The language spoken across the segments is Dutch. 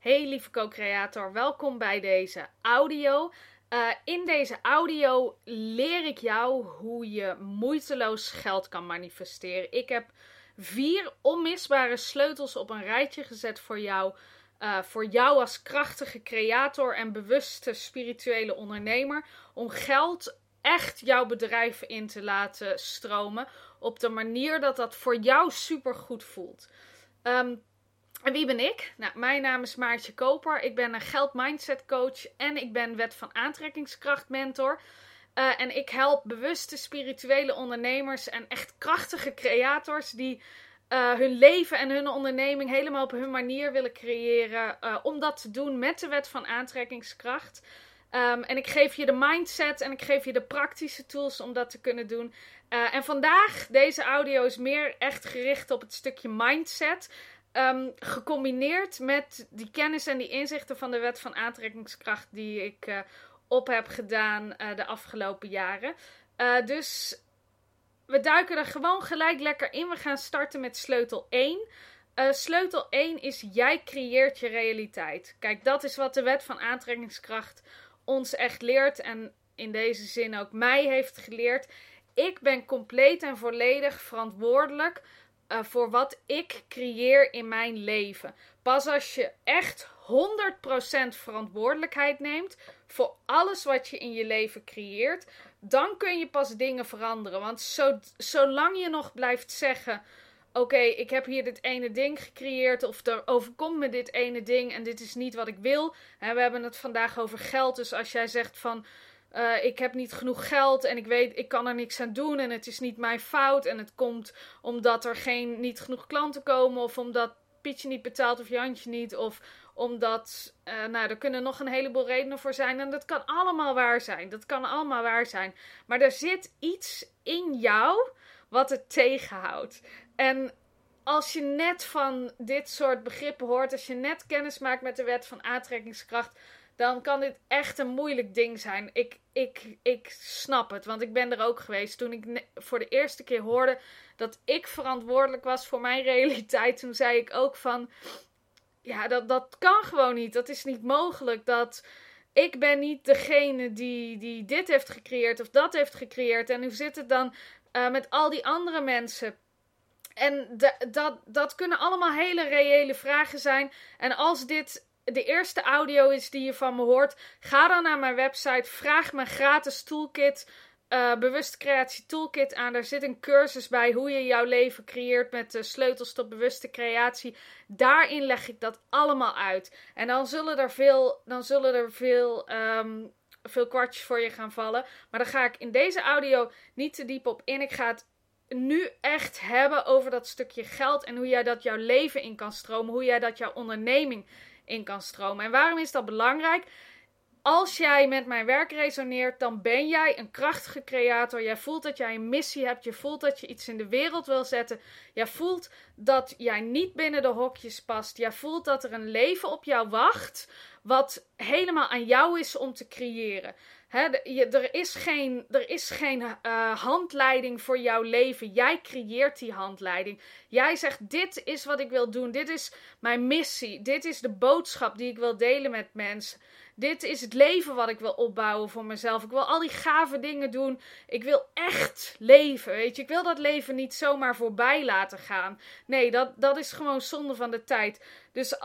Hey lieve co-creator, welkom bij deze audio. Uh, in deze audio leer ik jou hoe je moeiteloos geld kan manifesteren. Ik heb vier onmisbare sleutels op een rijtje gezet voor jou. Uh, voor jou als krachtige creator en bewuste spirituele ondernemer. Om geld echt jouw bedrijf in te laten stromen. Op de manier dat dat voor jou super goed voelt. Um, en wie ben ik? Nou, mijn naam is Maartje Koper. Ik ben een geld mindset coach en ik ben wet van aantrekkingskracht mentor. Uh, en ik help bewuste spirituele ondernemers en echt krachtige creators die uh, hun leven en hun onderneming helemaal op hun manier willen creëren. Uh, om dat te doen met de wet van aantrekkingskracht. Um, en ik geef je de mindset en ik geef je de praktische tools om dat te kunnen doen. En vandaag, deze audio is meer echt gericht op het stukje mindset. Um, gecombineerd met die kennis en die inzichten van de wet van aantrekkingskracht die ik uh, op heb gedaan uh, de afgelopen jaren. Uh, dus we duiken er gewoon gelijk lekker in. We gaan starten met sleutel 1. sleutel 1 is jij creëert je realiteit. Kijk, dat is wat de wet van aantrekkingskracht ons echt leert en in deze zin ook mij heeft geleerd. Ik ben compleet en volledig verantwoordelijk uh, voor wat ik creëer in mijn leven. Pas als je echt 100% verantwoordelijkheid neemt voor alles wat je in je leven creëert, dan kun je pas dingen veranderen. Want zo, zolang je nog blijft zeggen: Oké, ik heb hier dit ene ding gecreëerd, of er overkomt me dit ene ding en dit is niet wat ik wil. En we hebben het vandaag over geld, dus als jij zegt van uh, ik heb niet genoeg geld en ik weet, ik kan er niks aan doen en het is niet mijn fout. En het komt omdat er geen, niet genoeg klanten komen of omdat Pietje niet betaalt of Jantje niet. Of omdat, uh, nou, er kunnen nog een heleboel redenen voor zijn. En dat kan allemaal waar zijn. Dat kan allemaal waar zijn. Maar er zit iets in jou wat het tegenhoudt. En als je net van dit soort begrippen hoort, als je net kennis maakt met de wet van aantrekkingskracht dan kan dit echt een moeilijk ding zijn. Ik, ik, ik snap het, want ik ben er ook geweest. Toen ik voor de eerste keer hoorde dat ik verantwoordelijk was voor mijn realiteit, toen zei ik ook van, ja, dat, dat kan gewoon niet. Dat is niet mogelijk. Dat ik ben niet degene die, die dit heeft gecreëerd of dat heeft gecreëerd. En hoe zit het dan uh, met al die andere mensen? En dat, dat kunnen allemaal hele reële vragen zijn. En als dit de eerste audio is die je van me hoort, ga dan naar mijn website. Vraag mijn gratis toolkit. Uh, creatie toolkit aan. Daar zit een cursus bij hoe je jouw leven creëert met de sleutels tot bewuste creatie. Daarin leg ik dat allemaal uit. En dan zullen er veel, dan zullen er veel, um, veel kwartjes voor je gaan vallen. Maar daar ga ik in deze audio niet te diep op in. Ik ga het nu echt hebben over dat stukje geld en hoe jij dat jouw leven in kan stromen. Hoe jij dat jouw onderneming in kan stromen. En waarom is dat belangrijk? Als jij met mijn werk resoneert, dan ben jij een krachtige creator. Jij voelt dat jij een missie hebt. Je voelt dat je iets in de wereld wil zetten. Jij voelt dat jij niet binnen de hokjes past. Jij voelt dat er een leven op jou wacht. Wat helemaal aan jou is om te creëren. Er is geen, er is geen uh, handleiding voor jouw leven. Jij creëert die handleiding. Jij zegt: Dit is wat ik wil doen. Dit is mijn missie. Dit is de boodschap die ik wil delen met mensen. Dit is het leven wat ik wil opbouwen voor mezelf. Ik wil al die gave dingen doen. Ik wil echt leven. Weet je, ik wil dat leven niet zomaar voorbij laten gaan. Nee, dat, dat is gewoon zonde van de tijd. Dus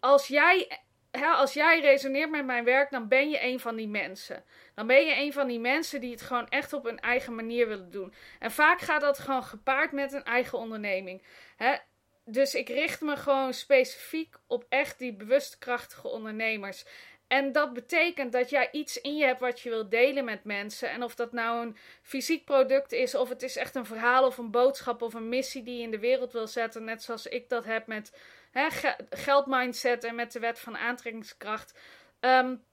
als jij als jij resoneert met mijn werk, dan ben je een van die mensen. Dan ben je een van die mensen die het gewoon echt op hun eigen manier willen doen. En vaak gaat dat gewoon gepaard met een eigen onderneming. Hè? Dus ik richt me gewoon specifiek op echt die bewust krachtige ondernemers. En dat betekent dat jij iets in je hebt wat je wilt delen met mensen. En of dat nou een fysiek product is, of het is echt een verhaal of een boodschap of een missie die je in de wereld wil zetten. Net zoals ik dat heb met hè, geldmindset en met de wet van aantrekkingskracht. Um,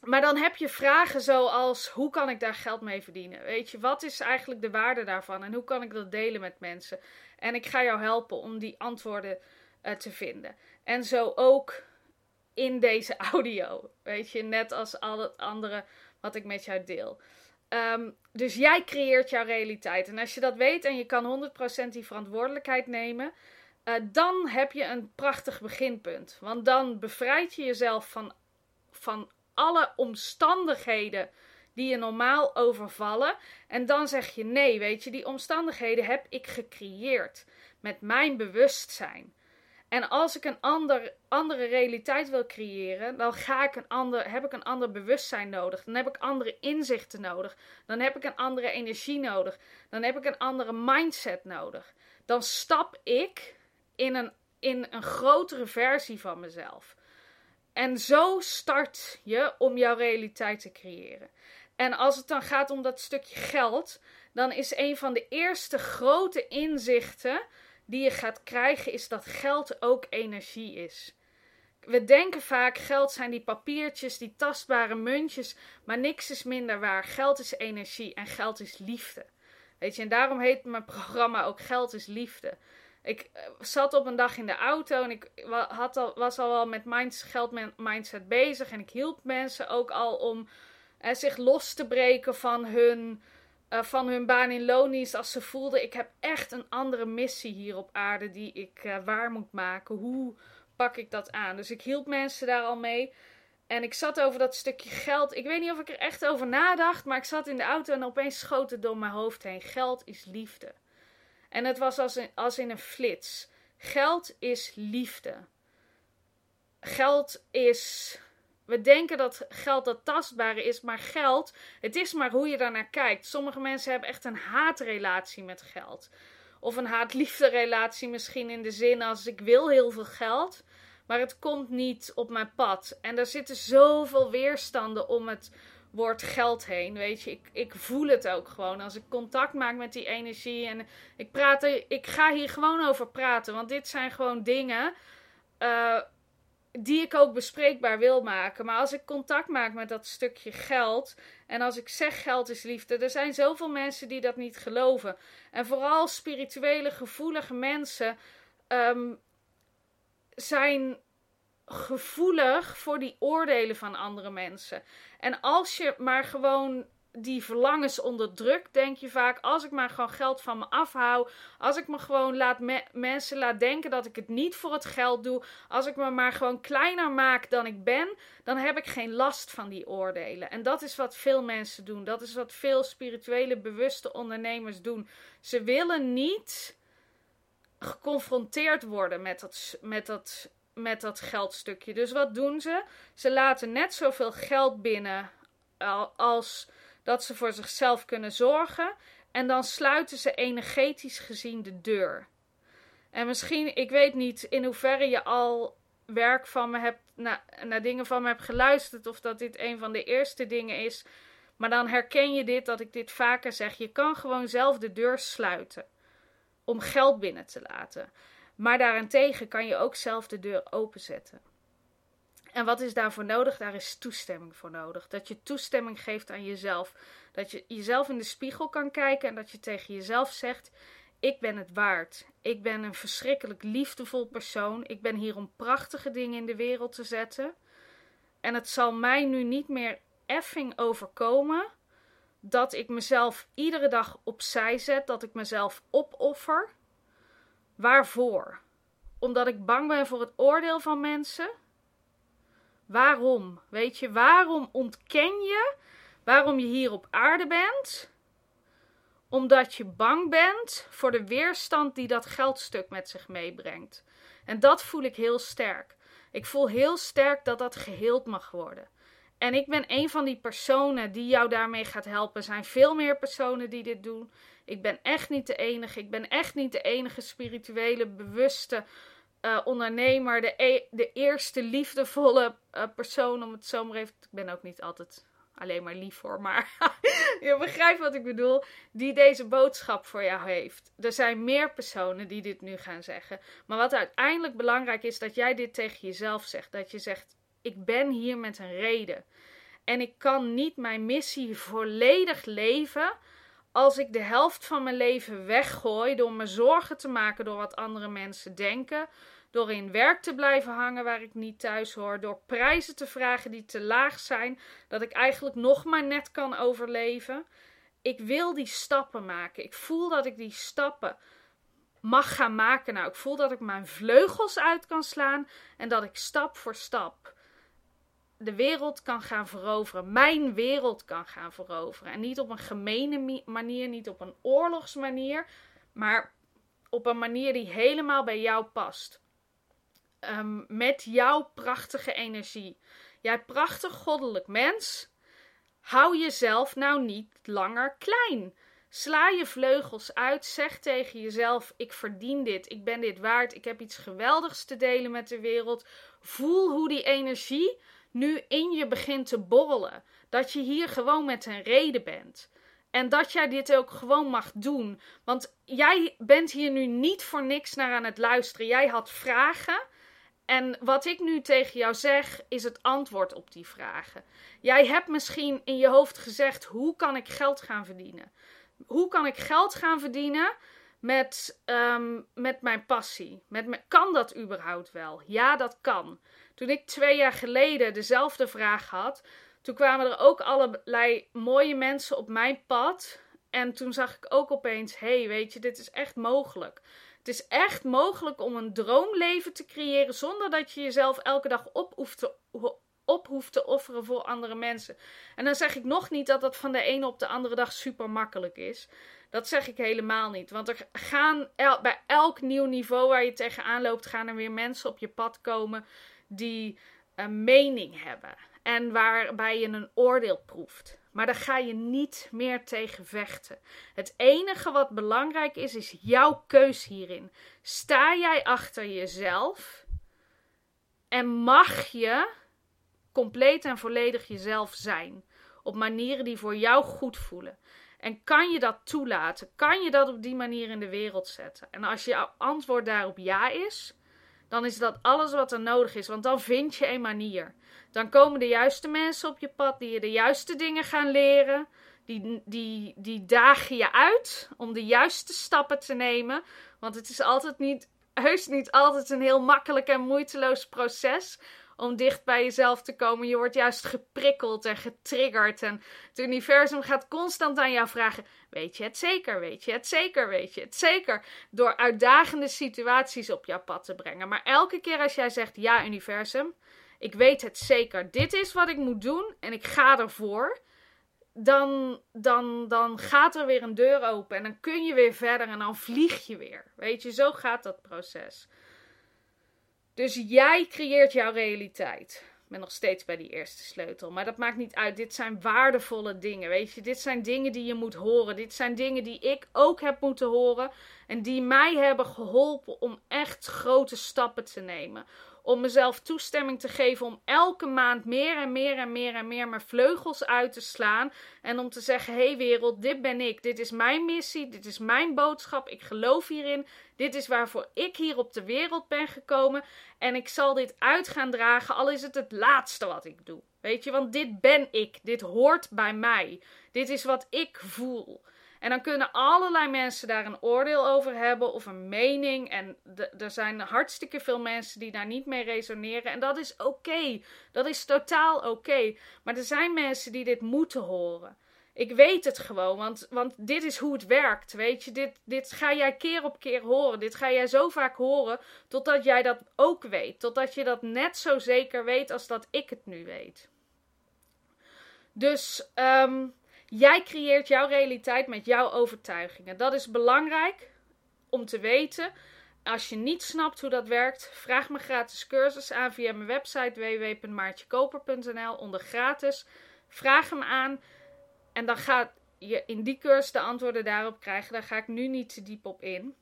maar dan heb je vragen zoals: hoe kan ik daar geld mee verdienen? Weet je, wat is eigenlijk de waarde daarvan en hoe kan ik dat delen met mensen? En ik ga jou helpen om die antwoorden uh, te vinden. En zo ook in deze audio. Weet je, net als al het andere wat ik met jou deel. Um, dus jij creëert jouw realiteit. En als je dat weet en je kan 100% die verantwoordelijkheid nemen, uh, dan heb je een prachtig beginpunt. Want dan bevrijd je jezelf van, van alle omstandigheden die je normaal overvallen. En dan zeg je: nee, weet je, die omstandigheden heb ik gecreëerd met mijn bewustzijn. En als ik een ander, andere realiteit wil creëren, dan ga ik een ander, heb ik een ander bewustzijn nodig. Dan heb ik andere inzichten nodig. Dan heb ik een andere energie nodig. Dan heb ik een andere mindset nodig. Dan stap ik in een, in een grotere versie van mezelf. En zo start je om jouw realiteit te creëren. En als het dan gaat om dat stukje geld, dan is een van de eerste grote inzichten die je gaat krijgen, is dat geld ook energie is. We denken vaak geld zijn die papiertjes, die tastbare muntjes, maar niks is minder waar. Geld is energie en geld is liefde. Weet je, en daarom heet mijn programma ook Geld is Liefde. Ik eh, zat op een dag in de auto en ik had al, was al wel met minds, geld mindset bezig. En ik hielp mensen ook al om eh, zich los te breken van hun, uh, van hun baan in loondienst. Als ze voelden, ik heb echt een andere missie hier op aarde die ik uh, waar moet maken. Hoe pak ik dat aan? Dus ik hielp mensen daar al mee. En ik zat over dat stukje geld. Ik weet niet of ik er echt over nadacht, maar ik zat in de auto en opeens schoot het door mijn hoofd heen. Geld is liefde. En het was als in, als in een flits. Geld is liefde. Geld is. We denken dat geld dat tastbare is, maar geld, het is maar hoe je daarnaar kijkt. Sommige mensen hebben echt een haatrelatie met geld. Of een haat-liefde relatie misschien in de zin als ik wil heel veel geld, maar het komt niet op mijn pad. En er zitten zoveel weerstanden om het woord geld heen. Weet je, ik, ik voel het ook gewoon. Als ik contact maak met die energie en ik praat, ik ga hier gewoon over praten. Want dit zijn gewoon dingen uh, die ik ook bespreekbaar wil maken. Maar als ik contact maak met dat stukje geld en als ik zeg geld is liefde, er zijn zoveel mensen die dat niet geloven. En vooral spirituele, gevoelige mensen um, zijn gevoelig voor die oordelen van andere mensen. En als je maar gewoon die verlangens onderdrukt, denk je vaak: als ik maar gewoon geld van me afhoud, als ik me gewoon laat mensen laat denken dat ik het niet voor het geld doe, als ik me maar gewoon kleiner maak dan ik ben, dan heb ik geen last van die oordelen. En dat is wat veel mensen doen. Dat is wat veel spirituele, bewuste ondernemers doen. Ze willen niet geconfronteerd worden met dat, met dat met dat geldstukje. Dus wat doen ze? Ze laten net zoveel geld binnen als dat ze voor zichzelf kunnen zorgen. En dan sluiten ze energetisch gezien de deur. En misschien, ik weet niet in hoeverre je al werk van me hebt, naar, dingen van me hebt geluisterd, of dat dit een van de eerste dingen is. Maar dan herken je dit, dat ik dit vaker zeg. Je kan gewoon zelf de deur sluiten om geld binnen te laten. Maar daarentegen kan je ook zelf de deur openzetten. En wat is daarvoor nodig? Daar is toestemming voor nodig. Dat je toestemming geeft aan jezelf. Dat je jezelf in de spiegel kan kijken en dat je tegen jezelf zegt: Ik ben het waard. Ik ben een verschrikkelijk liefdevol persoon. Ik ben hier om prachtige dingen in de wereld te zetten. En het zal mij nu niet meer effing overkomen dat ik mezelf iedere dag opzij zet, dat ik mezelf opoffer Waarvoor? Omdat ik bang ben voor het oordeel van mensen? Waarom? Weet je, waarom ontken je waarom je hier op aarde bent? Omdat je bang bent voor de weerstand die dat geldstuk met zich meebrengt. En dat voel ik heel sterk. Ik voel heel sterk dat dat geheeld mag worden. En ik ben een van die personen die jou daarmee gaat helpen. Er zijn veel meer personen die dit doen. Ik ben echt niet de enige. Ik ben echt niet de enige spirituele, bewuste uh, ondernemer. De, e de eerste liefdevolle uh, persoon, om het zo maar even. Ik ben ook niet altijd alleen maar lief voor, maar je begrijpt wat ik bedoel. Die deze boodschap voor jou heeft. Er zijn meer personen die dit nu gaan zeggen. Maar wat uiteindelijk belangrijk is, dat jij dit tegen jezelf zegt. Dat je zegt: Ik ben hier met een reden. En ik kan niet mijn missie volledig leven als ik de helft van mijn leven weggooi door me zorgen te maken door wat andere mensen denken, door in werk te blijven hangen waar ik niet thuis hoor, door prijzen te vragen die te laag zijn, dat ik eigenlijk nog maar net kan overleven. Ik wil die stappen maken. Ik voel dat ik die stappen mag gaan maken. Nou, ik voel dat ik mijn vleugels uit kan slaan en dat ik stap voor stap de wereld kan gaan veroveren. Mijn wereld kan gaan veroveren. En niet op een gemene manier, niet op een oorlogsmanier, maar op een manier die helemaal bij jou past. Ehm, met jouw prachtige energie. Jij prachtig goddelijk mens, hou jezelf nou niet langer klein. Sla je vleugels uit, zeg tegen jezelf: Ik verdien dit, ik ben dit waard, ik heb iets geweldigs te delen met de wereld. Voel hoe die energie nu in je begint te borrelen. Dat je hier gewoon met een reden bent. En dat jij dit ook gewoon mag doen. Want jij bent hier nu niet voor niks naar aan het luisteren. Jij had vragen. En wat ik nu tegen jou zeg, is het antwoord op die vragen. Jij hebt misschien in je hoofd gezegd: hoe kan ik geld gaan verdienen? Hoe kan ik geld gaan verdienen met, um, met mijn passie? Met kan dat überhaupt wel? Ja, dat kan. Toen ik twee jaar geleden dezelfde vraag had, toen kwamen er ook allerlei mooie mensen op mijn pad. En toen zag ik ook opeens: hé, hey, weet je, dit is echt mogelijk. Het is echt mogelijk om een droomleven te creëren zonder dat je jezelf elke dag op hoeft te, op hoeft te offeren voor andere mensen. En dan zeg ik nog niet dat dat van de ene op de andere dag super makkelijk is. Dat zeg ik helemaal niet. Want er gaan bij elk nieuw niveau waar je tegenaan loopt, gaan er weer mensen op je pad komen die een mening hebben. En waarbij je een oordeel proeft. Maar daar ga je niet meer tegen vechten. Het enige wat belangrijk is, is jouw keus hierin. Sta jij achter jezelf en mag je compleet en volledig jezelf zijn. Op manieren die voor jou goed voelen. En kan je dat toelaten? Kan je dat op die manier in de wereld zetten? En als je antwoord daarop ja is, dan is dat alles wat er nodig is. Want dan vind je een manier. Dan komen de juiste mensen op je pad die je de juiste dingen gaan leren. Die, die, die dagen je uit om de juiste stappen te nemen. Want het is altijd niet, heus niet altijd een heel makkelijk en moeiteloos proces om dicht bij jezelf te komen. Je wordt juist geprikkeld en getriggerd. En het universum gaat constant aan jou vragen: Weet je het zeker? Weet je het zeker? Weet je het zeker? Door uitdagende situaties op jouw pad te brengen. Maar elke keer als jij zegt: Ja, universum, ik weet het zeker. Dit is wat ik moet doen en ik ga ervoor. Dan, dan, dan gaat er weer een deur open en dan kun je weer verder en dan vlieg je weer. Weet je, zo gaat dat proces. Dus jij creëert jouw realiteit. Ik ben nog steeds bij die eerste sleutel. Maar dat maakt niet uit. Dit zijn waardevolle dingen. Weet je, dit zijn dingen die je moet horen. Dit zijn dingen die ik ook heb moeten horen. En die mij hebben geholpen om echt grote stappen te nemen om mezelf toestemming te geven om elke maand meer en meer en meer en meer mijn vleugels uit te slaan. En om te zeggen: hé hey wereld, dit ben ik. Dit is mijn missie. Dit is mijn boodschap. Ik geloof hierin. Dit is waarvoor ik hier op de wereld ben gekomen. En ik zal dit uit gaan dragen, al is het het laatste wat ik doe. Weet je, want dit ben ik. Dit hoort bij mij. Dit is wat ik voel. En dan kunnen allerlei mensen daar een oordeel over hebben of een mening. En er zijn hartstikke veel mensen die daar niet mee resoneren. En dat is oké. Dat is totaal oké. Maar er zijn mensen die dit moeten horen. Ik weet het gewoon, want, want dit is hoe het werkt. Weet je, dit, dit ga jij keer op keer horen. Dit ga jij zo vaak horen totdat jij dat ook weet. Totdat je dat net zo zeker weet als dat ik het nu weet. Dus um, Jij creëert jouw realiteit met jouw overtuigingen. Dat is belangrijk om te weten. Als je niet snapt hoe dat werkt, vraag me gratis cursus aan via mijn website www.maartjekoper.nl onder gratis. Vraag hem aan en dan gaat je in die cursus de antwoorden daarop krijgen. Daar ga ik nu niet te diep op in.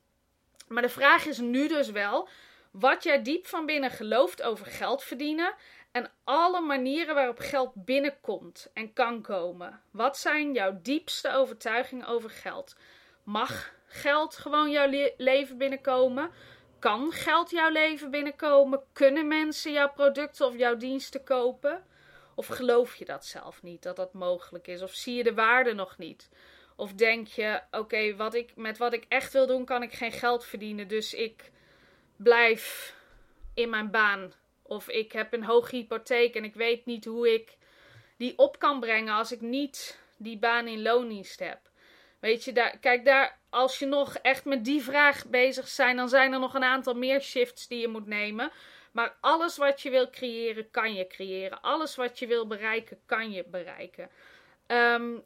Maar de vraag is nu dus wel wat jij diep van binnen gelooft over geld verdienen en alle manieren waarop geld binnenkomt en kan komen. Wat zijn jouw diepste overtuigingen over geld? Mag geld gewoon jouw leven binnenkomen? Kan geld jouw leven binnenkomen? Kunnen mensen jouw producten of jouw diensten kopen? Of geloof je dat zelf niet, dat dat mogelijk is? Of zie je de waarde nog niet? Of denk je, oké, met wat ik echt wil doen, kan ik geen geld verdienen, dus ik blijf in mijn baan of ik heb een hoge hypotheek en ik weet niet hoe ik die op kan brengen als ik niet die baan in loondienst heb. Weet je, daar, kijk, daar, als je nog echt met die vraag bezig zijn, dan zijn er nog een aantal meer shifts die je moet nemen. Maar alles wat je wil creëren, kan je creëren. Alles wat je wil bereiken, kan je bereiken. Ehm,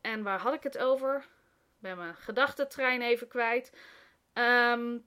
en waar had ik het over? Ik ben mijn gedachtentrein even kwijt. Ehm,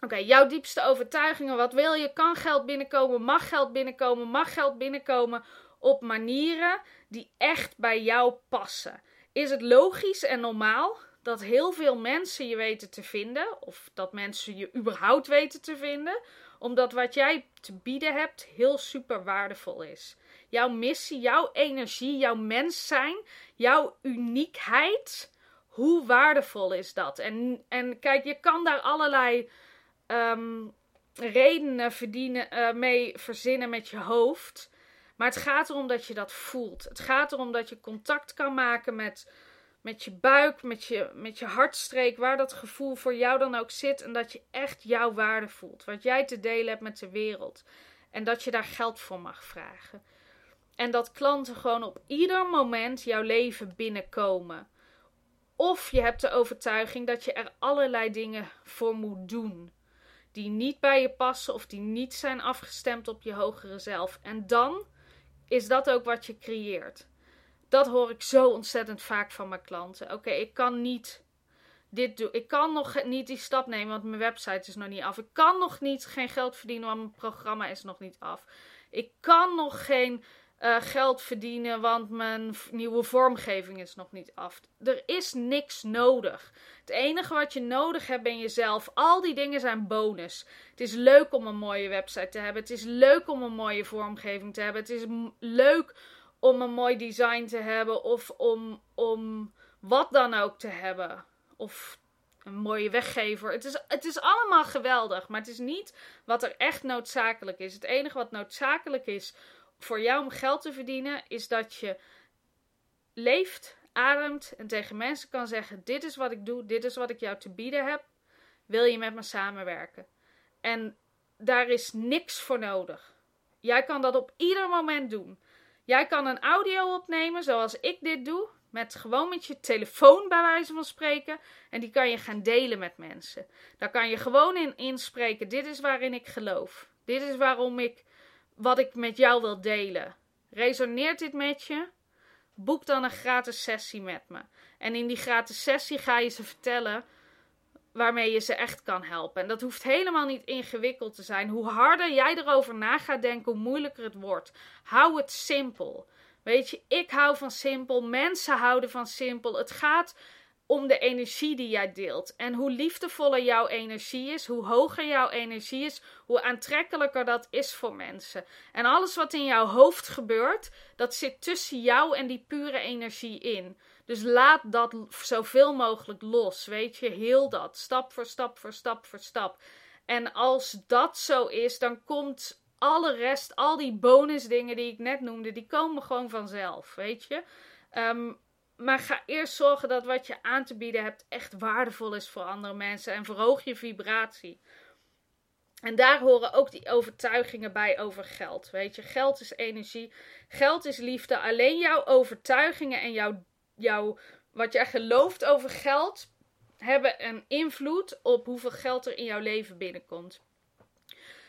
oké, jouw diepste overtuigingen. Wat wil je? Kan geld binnenkomen? Mag geld binnenkomen? Mag geld binnenkomen op manieren die echt bij jou passen? Is het logisch en normaal dat heel veel mensen je weten te vinden, of dat mensen je überhaupt weten te vinden, omdat wat jij te bieden hebt heel super waardevol is. Jouw missie, jouw energie, jouw mens zijn, jouw uniekheid, hoe waardevol is dat? En, en kijk, je kan daar allerlei ehm, redenen verdienen, uh, mee verzinnen met je hoofd. Maar het gaat erom dat je dat voelt. Het gaat erom dat je contact kan maken met met je buik, met je, met je hartstreek, waar dat gevoel voor jou dan ook zit. En dat je echt jouw waarde voelt. Wat jij te delen hebt met de wereld. En dat je daar geld voor mag vragen. En dat klanten gewoon op ieder moment jouw leven binnenkomen. Of je hebt de overtuiging dat je er allerlei dingen voor moet doen. Die niet bij je passen of die niet zijn afgestemd op je hogere zelf. En dan is dat ook wat je creëert dat hoor ik zo ontzettend vaak van mijn klanten. Oké, ik kan niet dit doen. Ik kan nog niet die stap nemen, want mijn website is nog niet af. Ik kan nog niet geen geld verdienen, want mijn programma is nog niet af. Ik kan nog geen uh, geld verdienen, want mijn nieuwe vormgeving is nog niet af. Er is niks nodig. Het enige wat je nodig hebt ben jezelf. Al die dingen zijn bonus. Het is leuk om een mooie website te hebben. Het is leuk om een mooie vormgeving te hebben. Het is leuk om een mooi design te hebben of om, om wat dan ook te hebben. Of een mooie weggever. Het is, het is allemaal geweldig, maar het is niet wat er echt noodzakelijk is. Het enige wat noodzakelijk is voor jou om geld te verdienen, is dat je leeft, ademt en tegen mensen kan zeggen: Dit is wat ik doe, dit is wat ik jou te bieden heb. Wil je met me samenwerken? En daar is niks voor nodig. Jij kan dat op ieder moment doen. Jij kan een audio opnemen zoals ik dit doe. Met gewoon met je telefoon bij wijze van spreken. En die kan je gaan delen met mensen. Daar kan je gewoon in inspreken. Dit is waarin ik geloof. Dit is waarom ik wat ik met jou wil delen. Resoneert dit met je? Boek dan een gratis sessie met me. En in die gratis sessie ga je ze vertellen waarmee je ze echt kan helpen. En dat hoeft helemaal niet ingewikkeld te zijn. Hoe harder jij erover na gaat denken, hoe moeilijker het wordt. Hou het simpel. Weet je, ik hou van simpel. Mensen houden van simpel. Het gaat om de energie die jij deelt. En hoe liefdevoller jouw energie is, hoe hoger jouw energie is, hoe aantrekkelijker dat is voor mensen. En alles wat in jouw hoofd gebeurt, dat zit tussen jou en die pure energie in. Dus laat dat zoveel mogelijk los. Weet je, heel dat. Stap voor stap voor stap voor stap. En als dat zo is, dan komt alle rest, al die bonusdingen die ik net noemde, die komen gewoon vanzelf. Weet je. Ehm, maar ga eerst zorgen dat wat je aan te bieden hebt echt waardevol is voor andere mensen. En verhoog je vibratie. En daar horen ook die overtuigingen bij over geld. Weet je, geld is energie, geld is liefde. Alleen jouw overtuigingen en jouw jouw, wat jij gelooft over geld, hebben een invloed op hoeveel geld er in jouw leven binnenkomt.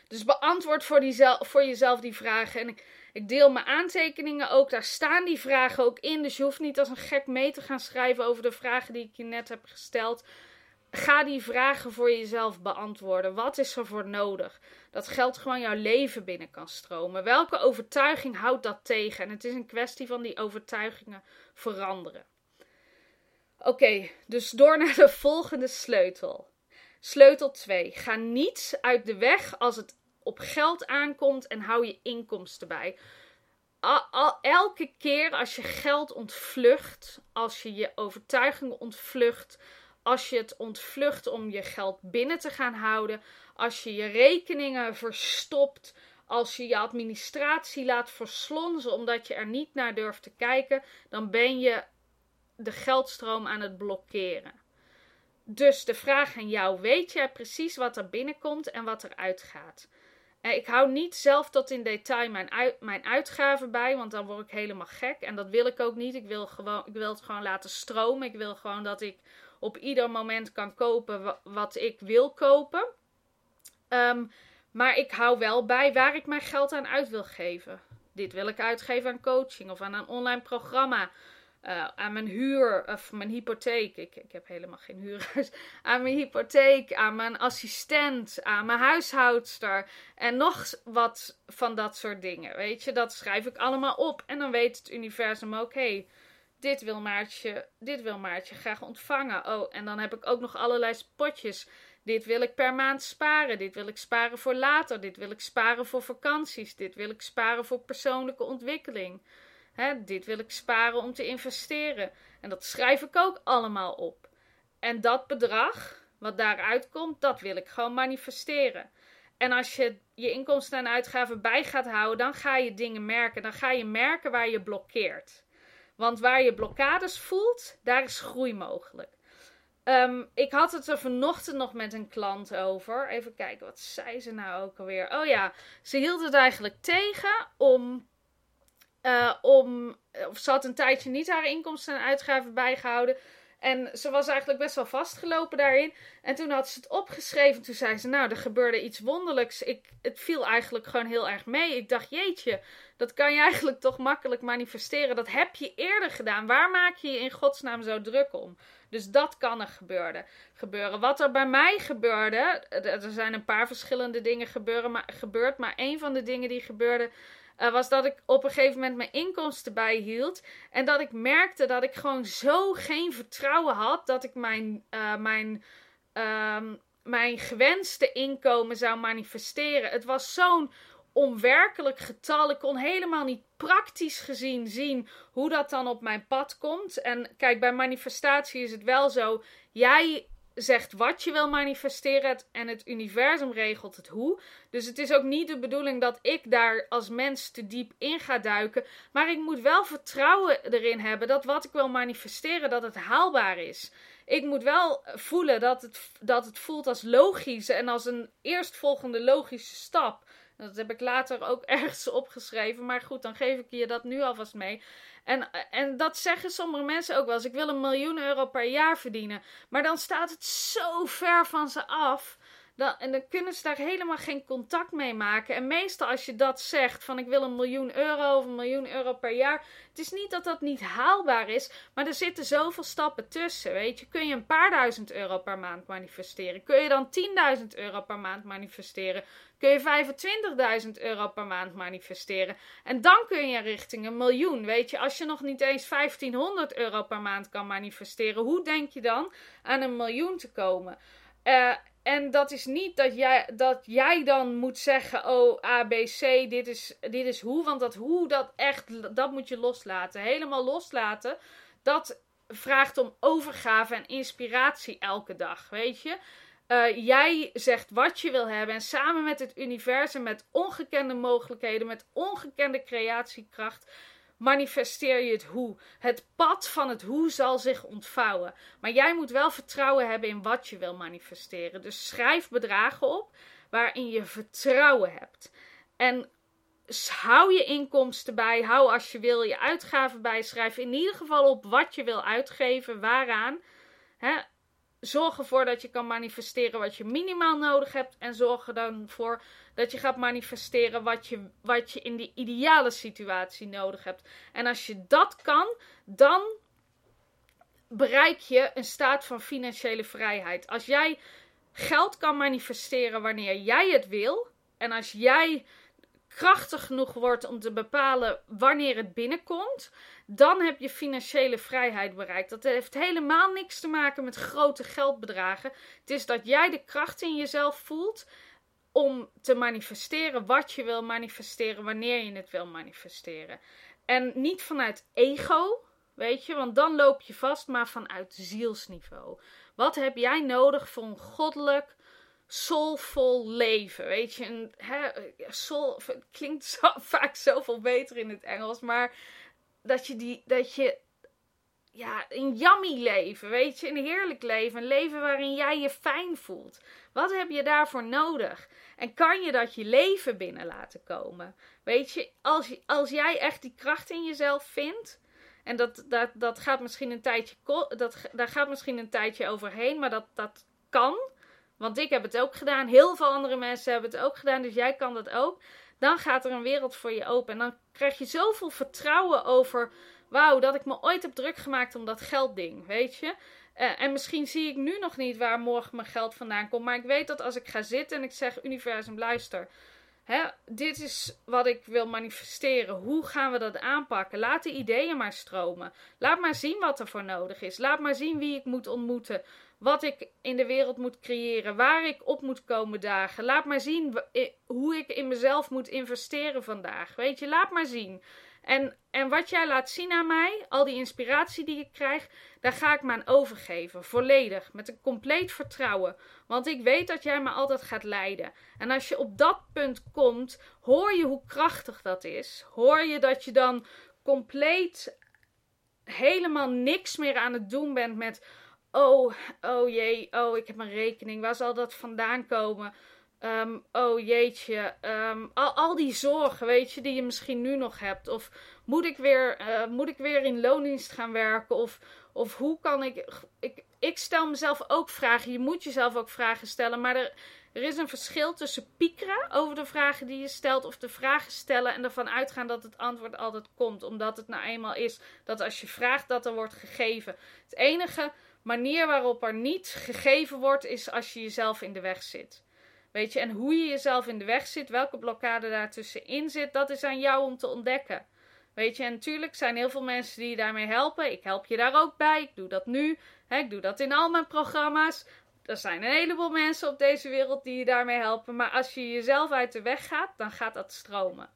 Dus beantwoord voor, die voor jezelf die vragen. En ik, ik deel mijn aantekeningen ook. Daar staan die vragen ook in. Dus je hoeft niet als een gek mee te gaan schrijven over de vragen die ik je net heb gesteld. Ga die vragen voor jezelf beantwoorden. Wat is er voor nodig? Dat geld gewoon jouw leven binnen kan stromen. Welke overtuiging houdt dat tegen? En het is een kwestie van die overtuigingen veranderen. Oké, dus door naar de volgende sleutel. Sleutel 2. Ga niets uit de weg als het op geld aankomt en hou je inkomsten bij. Elke keer als je geld ontvlucht, als je je overtuigingen ontvlucht, als je het ontvlucht om je geld binnen te gaan houden, als je je rekeningen verstopt, als je je administratie laat verslonzen omdat je er niet naar durft te kijken, dan ben je de geldstroom aan het blokkeren. Dus de vraag aan jou: weet jij precies wat er binnenkomt en wat er uitgaat? Ik hou niet zelf tot in detail mijn, mijn uitgaven bij, want dan word ik helemaal gek. En dat wil ik ook niet. Ik wil, gewoon, ik wil het gewoon laten stromen. Ik wil gewoon dat ik op ieder moment kan kopen wat ik wil kopen. Ehm, maar ik hou wel bij waar ik mijn geld aan uit wil geven. Dit wil ik uitgeven aan coaching of aan een online programma. Uh, aan mijn huur of mijn hypotheek. Ik, ik heb helemaal geen huurders. Aan mijn hypotheek, aan mijn assistent, aan mijn huishoudster. En nog wat van dat soort dingen. Weet je, dat schrijf ik allemaal op. En dan weet het universum ook: hé, hey, dit wil Maartje, dit wil Maartje graag ontvangen. Oh, en dan heb ik ook nog allerlei potjes. Dit wil ik per maand sparen. Dit wil ik sparen voor later. Dit wil ik sparen voor vakanties. Dit wil ik sparen voor persoonlijke ontwikkeling. Hè, dit wil ik sparen om te investeren. En dat schrijf ik ook allemaal op. En dat bedrag, wat daaruit komt, dat wil ik gewoon manifesteren. En als je je inkomsten en uitgaven bij gaat houden, dan ga je dingen merken. Dan ga je merken waar je blokkeert. Want waar je blokkades voelt, daar is groei mogelijk. Ehm, ik had het er vanochtend nog met een klant over. Even kijken, wat zei ze nou ook alweer? Oh ja, ze hield het eigenlijk tegen om uh, om, of ze had een tijdje niet haar inkomsten en uitgaven bijgehouden. En ze was eigenlijk best wel vastgelopen daarin. En toen had ze het opgeschreven. Toen zei ze: Nou, er gebeurde iets wonderlijks. Ik, het viel eigenlijk gewoon heel erg mee. Ik dacht: Jeetje, dat kan je eigenlijk toch makkelijk manifesteren. Dat heb je eerder gedaan. Waar maak je je in godsnaam zo druk om? Dus dat kan er gebeuren. gebeuren. Wat er bij mij gebeurde. Er zijn een paar verschillende dingen gebeuren, maar, gebeurd. Maar een van de dingen die gebeurde uh, was dat ik op een gegeven moment mijn inkomsten bijhield. En dat ik merkte dat ik gewoon zo geen vertrouwen had dat ik mijn, uh, mijn, uh, mijn gewenste inkomen zou manifesteren. Het was zo'n onwerkelijk getal. Ik kon helemaal niet praktisch gezien zien hoe dat dan op mijn pad komt. En kijk, bij manifestatie is het wel zo. Jij zegt wat je wil manifesteren en het universum regelt het hoe. Dus het is ook niet de bedoeling dat ik daar als mens te diep in ga duiken. Maar ik moet wel vertrouwen erin hebben dat wat ik wil manifesteren, dat het haalbaar is. Ik moet wel voelen dat het, dat het voelt als logisch en als een eerstvolgende logische stap. Dat heb ik later ook ergens opgeschreven. Maar goed, dan geef ik je dat nu alvast mee. En, en dat zeggen sommige mensen ook wel eens. Ik wil een miljoen euro per jaar verdienen. Maar dan staat het zo ver van ze af. Dan, en dan kunnen ze daar helemaal geen contact mee maken. En meestal als je dat zegt, van ik wil een miljoen euro of een miljoen euro per jaar. Het is niet dat dat niet haalbaar is, maar er zitten zoveel stappen tussen, weet je. Kun je een paar duizend euro per maand manifesteren? Kun je dan 10.000 euro per maand manifesteren? Kun je 25.000 euro per maand manifesteren? En dan kun je richting een miljoen, weet je. Als je nog niet eens 1500 euro per maand kan manifesteren, hoe denk je dan aan een miljoen te komen? Uh, en dat is niet dat jij, dat jij dan moet zeggen: Oh, A, B, C, dit is, dit is hoe. Want dat hoe, dat echt, dat moet je loslaten. Helemaal loslaten. Dat vraagt om overgave en inspiratie elke dag. Weet je? Uh, jij zegt wat je wil hebben. En samen met het universum, met ongekende mogelijkheden, met ongekende creatiekracht manifesteer je het hoe. Het pad van het hoe zal zich ontvouwen. Maar jij moet wel vertrouwen hebben in wat je wil manifesteren. Dus schrijf bedragen op waarin je vertrouwen hebt. En hou je inkomsten bij. Hou als je wil je uitgaven bij. Schrijf in ieder geval op wat je wil uitgeven, waaraan. Hè? Zorg ervoor dat je kan manifesteren wat je minimaal nodig hebt. En zorg er dan voor dat je gaat manifesteren wat je, wat je in de ideale situatie nodig hebt. En als je dat kan, dan bereik je een staat van financiële vrijheid. Als jij geld kan manifesteren wanneer jij het wil. En als jij krachtig genoeg wordt om te bepalen wanneer het binnenkomt, dan heb je financiële vrijheid bereikt. Dat heeft helemaal niks te maken met grote geldbedragen. Het is dat jij de kracht in jezelf voelt om te manifesteren wat je wil manifesteren, wanneer je het wil manifesteren. En niet vanuit ego, weet je, want dan loop je vast, maar vanuit zielsniveau. Wat heb jij nodig voor een goddelijk, soulvol leven? Weet je, een, hè, soul klinkt zo, vaak zoveel beter in het Engels, maar dat je, die, dat je ja, een yummy leven, weet je, een heerlijk leven, een leven waarin jij je fijn voelt. Wat heb je daarvoor nodig? En kan je dat je leven binnen laten komen? Weet je, als, als jij echt die kracht in jezelf vindt, en dat, dat, dat gaat misschien een tijdje, dat, daar gaat misschien een tijdje overheen, maar dat, dat kan. Want ik heb het ook gedaan, heel veel andere mensen hebben het ook gedaan, dus jij kan dat ook. Dan gaat er een wereld voor je open. En dan krijg je zoveel vertrouwen over wauw, dat ik me ooit heb druk gemaakt om dat geldding, weet je. Uh, en misschien zie ik nu nog niet waar morgen mijn geld vandaan komt. Maar ik weet dat als ik ga zitten en ik zeg: Universum, luister. Hè, dit is wat ik wil manifesteren. Hoe gaan we dat aanpakken? Laat de ideeën maar stromen. Laat maar zien wat er voor nodig is. Laat maar zien wie ik moet ontmoeten. Wat ik in de wereld moet creëren. Waar ik op moet komen dagen. Laat maar zien hoe ik in mezelf moet investeren vandaag. Weet je, laat maar zien. En, en wat jij laat zien aan mij, al die inspiratie die ik krijg, daar ga ik me aan overgeven. Volledig. Met een compleet vertrouwen. Want ik weet dat jij me altijd gaat leiden. En als je op dat punt komt, hoor je hoe krachtig dat is. Hoor je dat je dan compleet helemaal niks meer aan het doen bent met. Oh, oh jee, oh, ik heb een rekening. Waar zal dat vandaan komen? Um, oh jeetje, um, al, al die zorgen, weet je, die je misschien nu nog hebt. Of moet ik weer, uh, moet ik weer in loondienst gaan werken? Of, of hoe kan ik, ik. Ik stel mezelf ook vragen. Je moet jezelf ook vragen stellen. Maar er, er is een verschil tussen piekeren over de vragen die je stelt. Of de vragen stellen en ervan uitgaan dat het antwoord altijd komt. Omdat het nou eenmaal is dat als je vraagt dat er wordt gegeven. Het enige manier waarop er niet gegeven wordt is als je jezelf in de weg zit. Weet je, en hoe je jezelf in de weg zit, welke blokkade daartussenin zit, dat is aan jou om te ontdekken. Weet je, en natuurlijk zijn heel veel mensen die je daarmee helpen. Ik help je daar ook bij. Ik doe dat nu. Ik doe dat in al mijn programma's. Er zijn een heleboel mensen op deze wereld die je daarmee helpen. Maar als je jezelf uit de weg gaat, dan gaat dat stromen.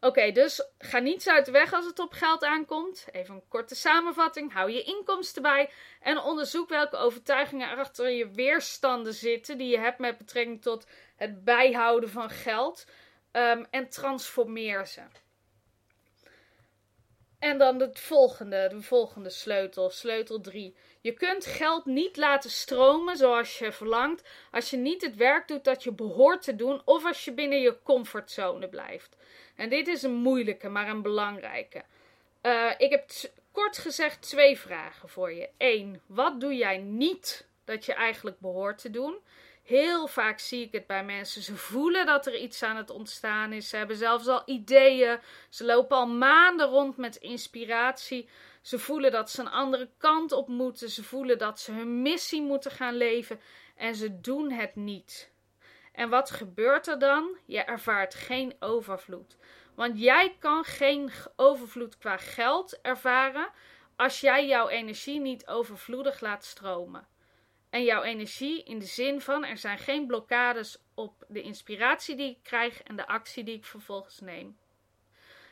Oké, dus ga niets uit de weg als het op geld aankomt. Even een korte samenvatting. Hou je inkomsten bij en onderzoek welke overtuigingen er achter je weerstanden zitten die je hebt met betrekking tot het bijhouden van geld. Um, en transformeer ze. En dan het volgende, de volgende sleutel, sleutel 3. Je kunt geld niet laten stromen zoals je verlangt als je niet het werk doet dat je behoort te doen of als je binnen je comfortzone blijft. En dit is een moeilijke, maar een belangrijke. Uh, ik heb kort gezegd twee vragen voor je. Eén, wat doe jij niet dat je eigenlijk behoort te doen? Heel vaak zie ik het bij mensen. Ze voelen dat er iets aan het ontstaan is. Ze hebben zelfs al ideeën. Ze lopen al maanden rond met inspiratie. Ze voelen dat ze een andere kant op moeten. Ze voelen dat ze hun missie moeten gaan leven. En ze doen het niet. En wat gebeurt er dan? Je ervaart geen overvloed. Want jij kan geen overvloed qua geld ervaren als jij jouw energie niet overvloedig laat stromen. En jouw energie in de zin van er zijn geen blokkades op de inspiratie die ik krijg en de actie die ik vervolgens neem.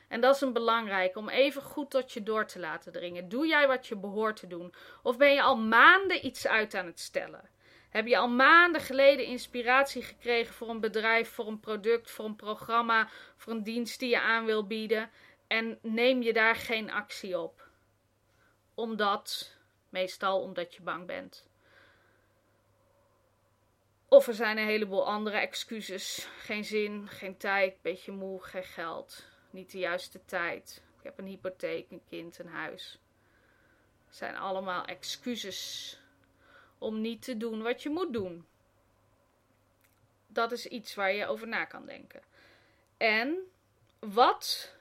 En dat is een belangrijke om even goed tot je door te laten dringen. Doe jij wat je behoort te doen? Of ben je al maanden iets uit aan het stellen? Heb je al maanden geleden inspiratie gekregen voor een bedrijf, voor een product, voor een programma, voor een dienst die je aan wil bieden en neem je daar geen actie op? Omdat, meestal omdat je bang bent. Of er zijn een heleboel andere excuses. Geen zin, geen tijd, beetje moe, geen geld, niet de juiste tijd. Ik heb een hypotheek, een kind, een huis. Het zijn allemaal excuses om niet te doen wat je moet doen. Dat is iets waar je over na kan denken. En wat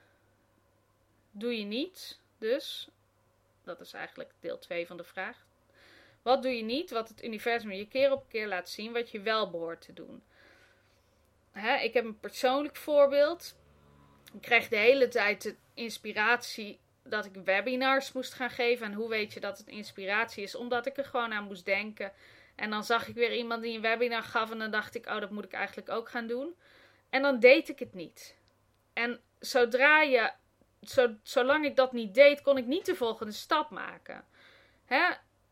doe je niet? Dus, dat is eigenlijk deel 2 van de vraag. Wat doe je niet wat het universum je keer op keer laat zien wat je wel behoort te doen? Hè, ik heb een persoonlijk voorbeeld. Ik kreeg de hele tijd de inspiratie dat ik webinars moest gaan geven. En hoe weet je dat het inspiratie is? Omdat ik er gewoon aan moest denken. En dan zag ik weer iemand die een webinar gaf. En dan dacht ik, oh, dat moet ik eigenlijk ook gaan doen. En dan deed ik het niet. En zodra je, zo, zolang ik dat niet deed, kon ik niet de volgende stap maken. Hè?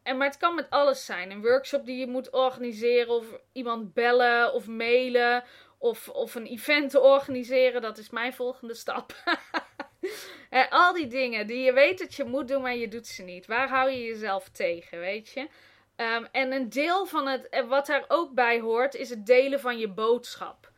En, maar het kan met alles zijn. Een workshop die je moet organiseren, of iemand bellen of mailen, of, of een event organiseren. Dat is mijn volgende stap. en al die dingen die je weet dat je moet doen, maar je doet ze niet. Waar hou je jezelf tegen, weet je? Ehm, en een deel van het, eh, wat daar ook bij hoort, is het delen van je boodschap.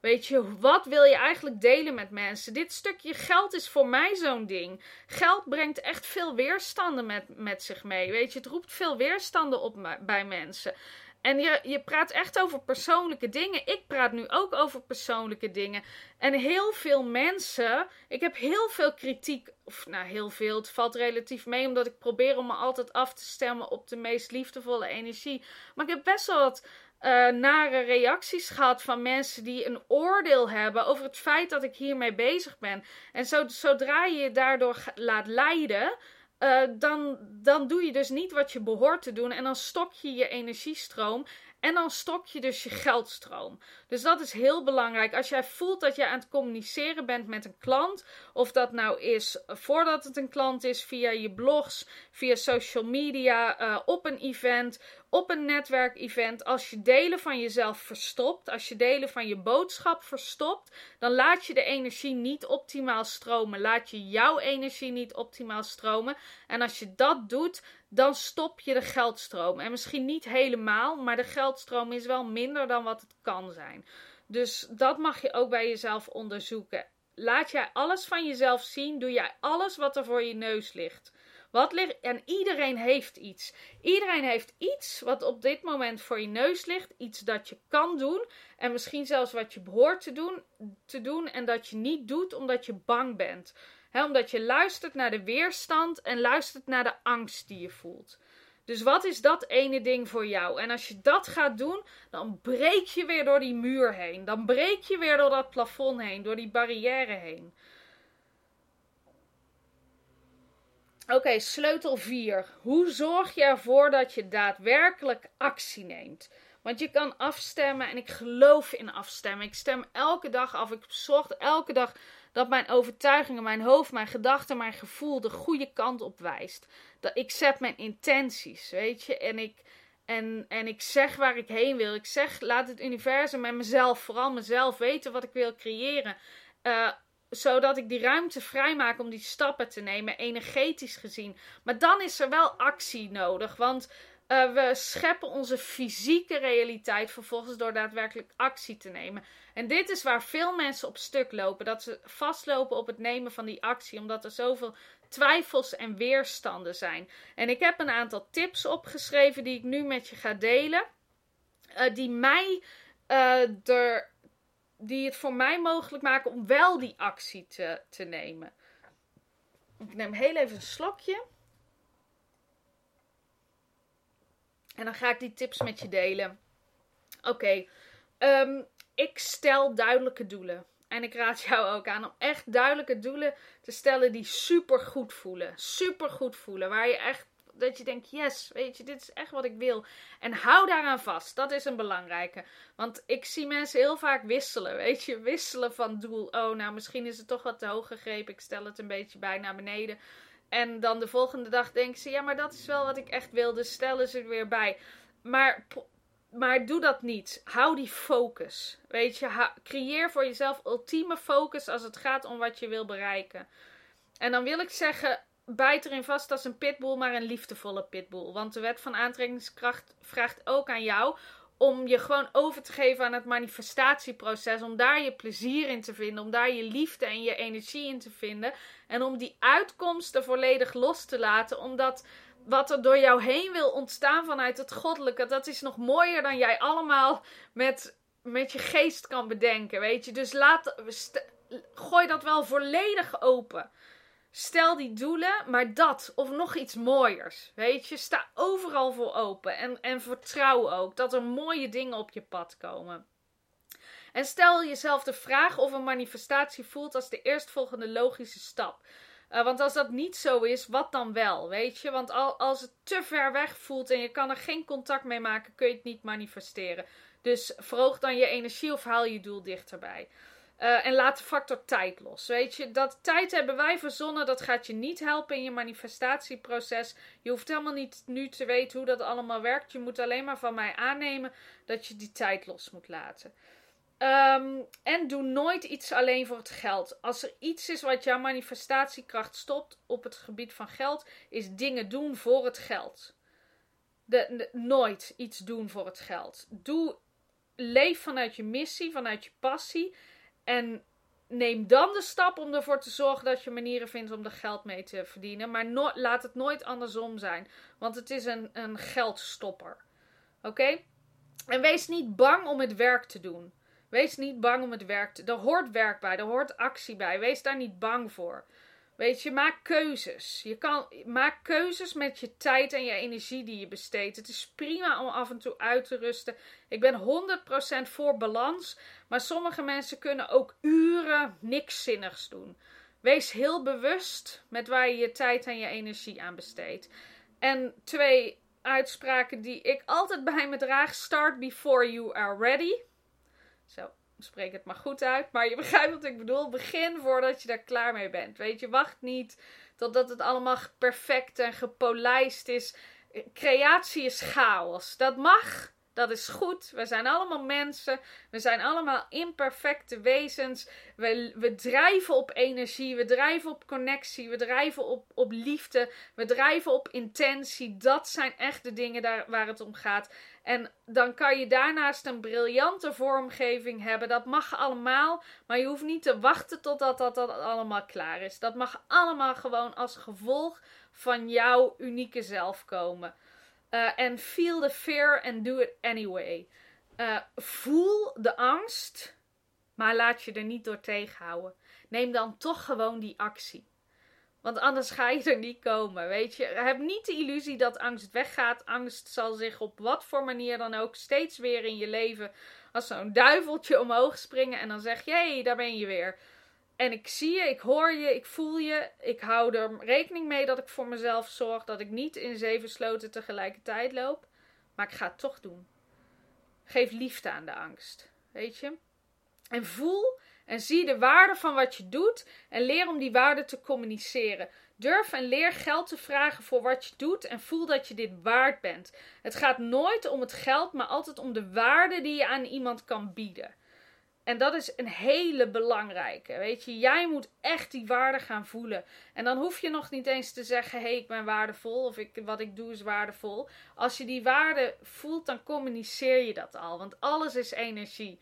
Weet je, wat wil je eigenlijk delen met mensen? Dit stukje geld is voor mij zo'n ding. Geld brengt echt veel weerstanden met, met zich mee. Weet je, het roept veel weerstanden op bij mensen. En je, je praat echt over persoonlijke dingen. Ik praat nu ook over persoonlijke dingen. En heel veel mensen. Ik heb heel veel kritiek. Of nou, heel veel. Het valt relatief mee, omdat ik probeer om me altijd af te stemmen op de meest liefdevolle energie. Maar ik heb best wel wat uh, nare reacties gehad van mensen die een oordeel hebben over het feit dat ik hiermee bezig ben. En zo, zodra je je daardoor laat leiden, uh, dan, dan doe je dus niet wat je behoort te doen. En dan stok je je energiestroom. En dan stok je dus je geldstroom. Dus dat is heel belangrijk. Als jij voelt dat je aan het communiceren bent met een klant, of dat nou is voordat het een klant is, via je blogs, via social media, uh, op een event, op een netwerkevent, als je delen van jezelf verstopt, als je delen van je boodschap verstopt, dan laat je de energie niet optimaal stromen. Laat je jouw energie niet optimaal stromen. En als je dat doet, dan stop je de geldstroom. En misschien niet helemaal, maar de geldstroom is wel minder dan wat het kan zijn. Dus dat mag je ook bij jezelf onderzoeken. Laat jij alles van jezelf zien? Doe jij alles wat er voor je neus ligt? Wat ligt, en iedereen heeft iets. Iedereen heeft iets wat op dit moment voor je neus ligt. Iets dat je kan doen. En misschien zelfs wat je behoort te doen, te doen. En dat je niet doet omdat je bang bent. omdat je luistert naar de weerstand en luistert naar de angst die je voelt. Dus wat is dat ene ding voor jou? En als je dat gaat doen, dan breek je weer door die muur heen. Dan breek je weer door dat plafond heen, door die barrière heen. Oké, sleutel 4. Hoe zorg je ervoor dat je daadwerkelijk actie neemt? Want je kan afstemmen en ik geloof in afstemmen. Ik stem elke dag af. Ik zorg elke dag dat mijn overtuigingen, mijn hoofd, mijn gedachten, mijn gevoel de goede kant op wijst. Dat ik zet mijn intenties, weet je. En ik, en, en ik zeg waar ik heen wil. Ik zeg, laat het universum en mezelf, vooral mezelf, weten wat ik wil creëren. Uh, zodat ik die ruimte vrijmaak om die stappen te nemen, energetisch gezien. Maar dan is er wel actie nodig, want uh, we scheppen onze fysieke realiteit vervolgens door daadwerkelijk actie te nemen. En dit is waar veel mensen op stuk lopen: dat ze vastlopen op het nemen van die actie, omdat er zoveel twijfels en weerstanden zijn. En ik heb een aantal tips opgeschreven die ik nu met je ga delen, uh, die mij uh, er die het voor mij mogelijk maken om wel die actie te, te nemen. Ik neem heel even een slokje. En dan ga ik die tips met je delen. Oké, ehm, ik stel duidelijke doelen. En ik raad jou ook aan om echt duidelijke doelen te stellen die super goed voelen. Super goed voelen. Waar je echt dat je denkt, yes, weet je, dit is echt wat ik wil. En hou daaraan vast. Dat is een belangrijke. Want ik zie mensen heel vaak wisselen, weet je, wisselen van doel. Oh, nou, misschien is het toch wat te hoog gegrepen. Ik stel het een beetje bij naar beneden. En dan de volgende dag denken ze, ja, maar dat is wel wat ik echt wil. Dus stellen ze er weer bij. Maar maar doe dat niet. Hou die focus. Weet je, creëer voor jezelf ultieme focus als het gaat om wat je wil bereiken. En dan wil ik zeggen, bijt erin vast als een pitbull, maar een liefdevolle pitbull. Want de wet van aantrekkingskracht vraagt ook aan jou om je gewoon over te geven aan het manifestatieproces. Om daar je plezier in te vinden. Om daar je liefde en je energie in te vinden. En om die uitkomsten volledig los te laten. Omdat wat er door jou heen wil ontstaan vanuit het goddelijke. Dat is nog mooier dan jij allemaal met, met je geest kan bedenken. Weet je. Dus laat, gooi dat wel volledig open. Stel die doelen, maar dat of nog iets mooiers. Weet je, sta overal voor open. En, en vertrouw ook dat er mooie dingen op je pad komen. En stel jezelf de vraag of een manifestatie voelt als de eerstvolgende logische stap. Uh, want als dat niet zo is, wat dan wel? Weet je? Want al, als het te ver weg voelt en je kan er geen contact mee maken, kun je het niet manifesteren. Dus verhoog dan je energie of haal je doel dichterbij. Uh, en laat de factor tijd los. Weet je, dat tijd hebben wij verzonnen. Dat gaat je niet helpen in je manifestatieproces. Je hoeft helemaal niet nu te weten hoe dat allemaal werkt. Je moet alleen maar van mij aannemen dat je die tijd los moet laten. Ehm, en doe nooit iets alleen voor het geld. Als er iets is wat jouw manifestatiekracht stopt op het gebied van geld, is dingen doen voor het geld. De, nooit iets doen voor het geld. Doe, leef vanuit je missie, vanuit je passie. En neem dan de stap om ervoor te zorgen dat je manieren vindt om er geld mee te verdienen. Maar laat het nooit andersom zijn. Want het is een, een geldstopper. Oké? En wees niet bang om het werk te doen. Wees niet bang om het werk te... Er hoort werk bij, er hoort actie bij. Wees daar niet bang voor. Weet je, maak keuzes. Je kan, maak keuzes met je tijd en je energie die je besteedt. Het is prima om af en toe uit te rusten. Ik ben 100% voor balans. Maar sommige mensen kunnen ook uren niks zinnigs doen. Wees heel bewust met waar je je tijd en je energie aan besteedt. En twee uitspraken die ik altijd bij me draag: start before you are ready. Zo, spreek het maar goed uit. Maar je begrijpt wat ik bedoel. Begin voordat je daar klaar mee bent. Weet je, wacht niet totdat het allemaal perfect en gepolijst is. Creatie is chaos. Dat mag. Dat is goed. We zijn allemaal mensen. We zijn allemaal imperfecte wezens. We, we drijven op energie. We drijven op connectie. We drijven op, op liefde. We drijven op intentie. Dat zijn echt de dingen daar, waar het om gaat. En dan kan je daarnaast een briljante vormgeving hebben. Dat mag allemaal. Maar je hoeft niet te wachten totdat dat, dat allemaal klaar is. Dat mag allemaal gewoon als gevolg van jouw unieke zelf komen. Eh, en feel the fear and do it anyway. Uh, voel de angst, maar laat je er niet door tegenhouden. Neem dan toch gewoon die actie. Want anders ga je er niet komen, weet je. Heb niet de illusie dat angst weggaat. Angst zal zich op wat voor manier dan ook steeds weer in je leven als zo'n duiveltje omhoog springen. En dan zeg je, hé, hey, daar ben je weer. En ik zie je, ik hoor je, ik voel je. Ik hou er rekening mee dat ik voor mezelf zorg. Dat ik niet in zeven sloten tegelijkertijd loop. Maar ik ga het toch doen. Geef liefde aan de angst. Weet je? En voel en zie de waarde van wat je doet. En leer om die waarde te communiceren. Durf en leer geld te vragen voor wat je doet. En voel dat je dit waard bent. Het gaat nooit om het geld, maar altijd om de waarde die je aan iemand kan bieden. En dat is een hele belangrijke. Weet je, jij moet echt die waarde gaan voelen. En dan hoef je nog niet eens te zeggen: hé, hey, ik ben waardevol of ik, wat ik doe is waardevol. Als je die waarde voelt, dan communiceer je dat al. Want alles is energie.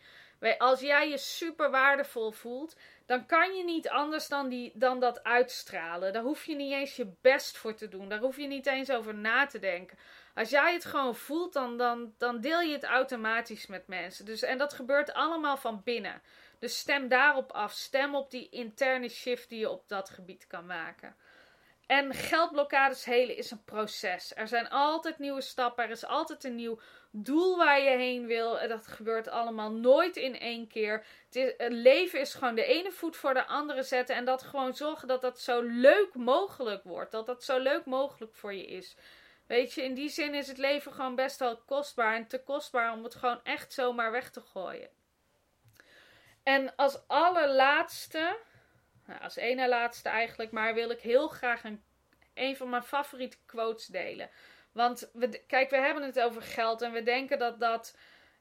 Als jij je super waardevol voelt, dan kan je niet anders dan, die, dan dat uitstralen. Daar hoef je niet eens je best voor te doen. Daar hoef je niet eens over na te denken. Als jij het gewoon voelt, dan, dan, dan deel je het automatisch met mensen. Dus, en dat gebeurt allemaal van binnen. Dus stem daarop af. Stem op die interne shift die je op dat gebied kan maken. En geldblokkades helen is een proces. Er zijn altijd nieuwe stappen. Er is altijd een nieuw doel waar je heen wil. En dat gebeurt allemaal nooit in één keer. Het, het, leven is gewoon de ene voet voor de andere zetten. En dat gewoon zorgen dat dat zo leuk mogelijk wordt. Dat dat zo leuk mogelijk voor je is. Weet je, in die zin is het leven gewoon best wel kostbaar. En te kostbaar om het gewoon echt zomaar weg te gooien. En als allerlaatste, nou, als ene laatste eigenlijk, maar wil ik heel graag een, een van mijn favoriete quotes delen. Want we, kijk, we hebben het over geld en we denken dat dat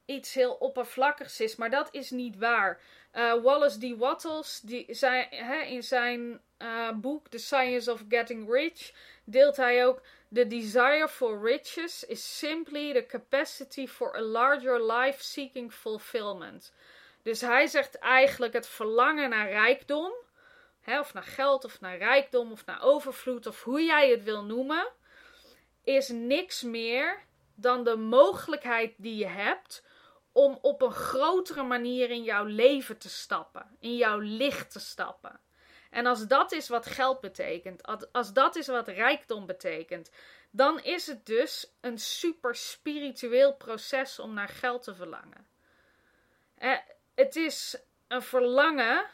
iets heel oppervlakkigs is, maar dat is niet waar. Uh, Wallace D. Wattles, die zei, hè, in zijn uh, boek The Science of Getting Rich, deelt hij ook: The desire for riches is simply the capacity for a larger life seeking fulfillment. Dus hij zegt eigenlijk het verlangen naar rijkdom, of naar geld, of naar rijkdom, of naar overvloed, of hoe jij het wil noemen is niks meer dan de mogelijkheid die je hebt om op een grotere manier in jouw leven te stappen, in jouw licht te stappen. En als dat is wat geld betekent, als dat is wat rijkdom betekent, dan is het dus een super spiritueel proces om naar geld te verlangen. Eh, het is een verlangen,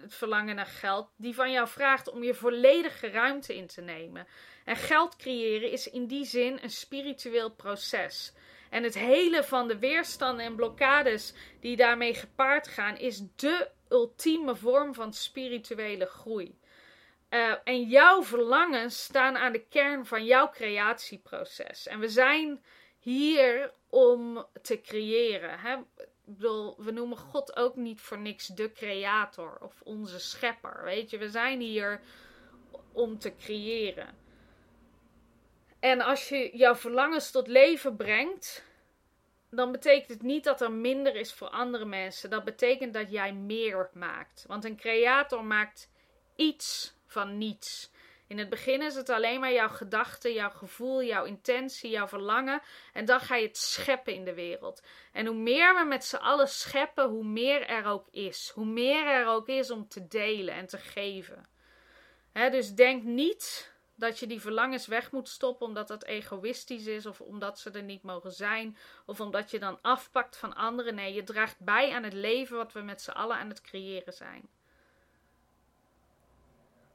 het verlangen naar geld, die van jou vraagt om je volledige ruimte in te nemen. En geld creëren is in die zin een spiritueel proces. En het hele van de weerstanden en blokkades die daarmee gepaard gaan, is de ultieme vorm van spirituele groei. Uh, en jouw verlangens staan aan de kern van jouw creatieproces. En we zijn hier om te creëren. Hè? Bedoel, we noemen God ook niet voor niks de creator of onze schepper. Weet je, we zijn hier om te creëren. En als je jouw verlangens tot leven brengt, dan betekent het niet dat er minder is voor andere mensen. Dat betekent dat jij meer maakt. Want een creator maakt iets van niets. In het begin is het alleen maar jouw gedachte, jouw gevoel, jouw intentie, jouw verlangen. En dan ga je het scheppen in de wereld. En hoe meer we met z'n allen scheppen, hoe meer er ook is. Hoe meer er ook is om te delen en te geven. dus denk niet dat je die verlangens weg moet stoppen omdat dat egoïstisch is of omdat ze er niet mogen zijn of omdat je dan afpakt van anderen. Nee, je draagt bij aan het leven wat we met z'n allen aan het creëren zijn.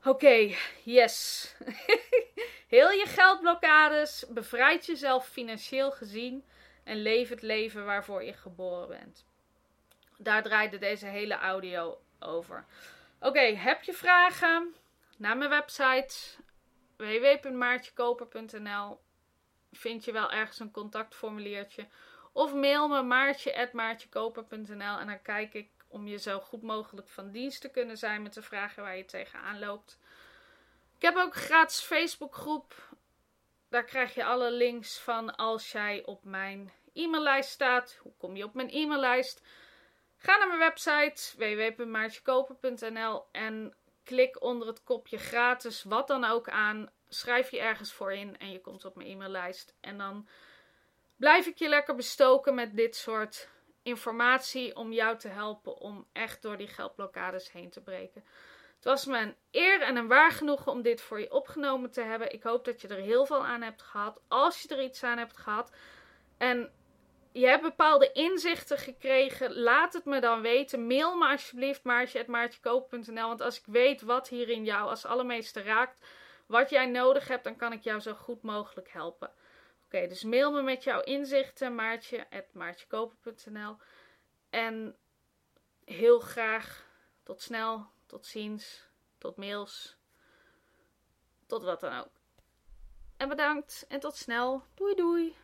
Oké, yes. Heel je geldblokkades, bevrijd jezelf financieel gezien en leef het leven waarvoor je geboren bent. Daar draaide deze hele audio over. Oké, heb je vragen? Naar mijn website www.maartjekoper.nl vind je wel ergens een contactformuliertje. Of mail me maartje.maartjekoper.nl en dan kijk ik om je zo goed mogelijk van dienst te kunnen zijn met de vragen waar je tegenaan loopt. Ik heb ook een gratis Facebookgroep. Daar krijg je alle links van als jij op mijn e-maillijst staat. Hoe kom je op mijn e-maillijst? Ga naar mijn website www.maartjekoper.nl en klik onder het kopje gratis wat dan ook aan. Schrijf je ergens voor in en je komt op mijn e-maillijst. En dan blijf ik je lekker bestoken met dit soort informatie om jou te helpen om echt door die geldblokkades heen te breken. Het was me een eer en een waar genoegen om dit voor je opgenomen te hebben. Ik hoop dat je er heel veel aan hebt gehad. Als je er iets aan hebt gehad en je hebt bepaalde inzichten gekregen, laat het me dan weten. Mail me alsjeblieft maartje.maartjekoop.nl Want als ik weet wat hierin jou als allermeeste raakt, wat jij nodig hebt, dan kan ik jou zo goed mogelijk helpen. Dus mail me met jouw inzichten, maartje.maartjekoper.nl. En heel graag tot snel, tot ziens, tot mails, tot wat dan ook. En bedankt en tot snel. Doei doei.